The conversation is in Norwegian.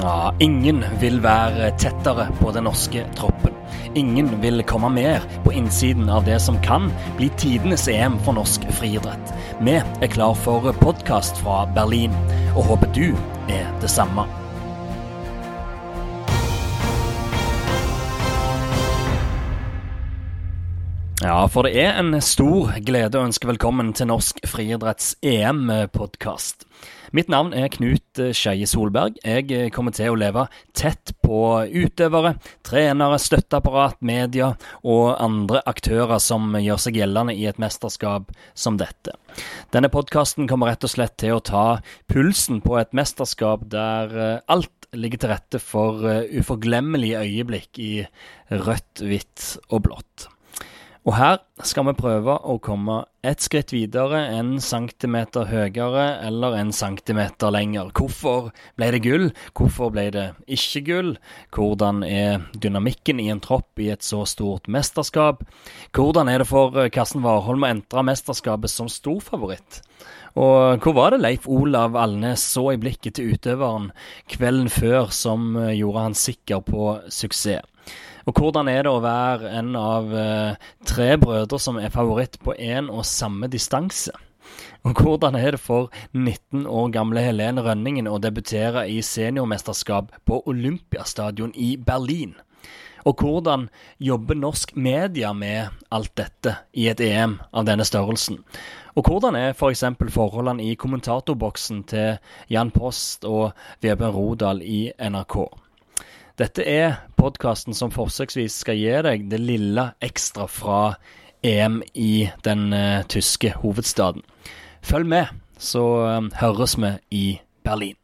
Ja, ingen vil være tettere på den norske troppen. Ingen vil komme mer på innsiden av det som kan bli tidenes EM for norsk friidrett. Vi er klar for podkast fra Berlin, og håper du er det samme. Ja, for det er en stor glede å ønske velkommen til Norsk friidretts EM-podkast. Mitt navn er Knut Skeie Solberg. Jeg kommer til å leve tett på utøvere, trenere, støtteapparat, media og andre aktører som gjør seg gjeldende i et mesterskap som dette. Denne podkasten kommer rett og slett til å ta pulsen på et mesterskap der alt ligger til rette for uforglemmelige øyeblikk i rødt, hvitt og blått. Og her skal vi prøve å komme ett skritt videre, en centimeter høyere eller en centimeter lenger. Hvorfor ble det gull? Hvorfor ble det ikke gull? Hvordan er dynamikken i en tropp i et så stort mesterskap? Hvordan er det for Karsten Warholm å entre mesterskapet som storfavoritt? Og hvor var det Leif Olav Alnes så i blikket til utøveren kvelden før som gjorde han sikker på suksess? Og hvordan er det å være en av eh, tre brødre som er favoritt på én og samme distanse? Og hvordan er det for 19 år gamle Helene Rønningen å debutere i seniormesterskap på Olympiastadion i Berlin? Og hvordan jobber norsk media med alt dette i et EM av denne størrelsen? Og hvordan er f.eks. For forholdene i kommentatorboksen til Jan Post og Vebjørn Rodal i NRK? Dette er podkasten som forsøksvis skal gi deg det lille ekstra fra EM i den uh, tyske hovedstaden. Følg med, så um, høres vi i Berlin.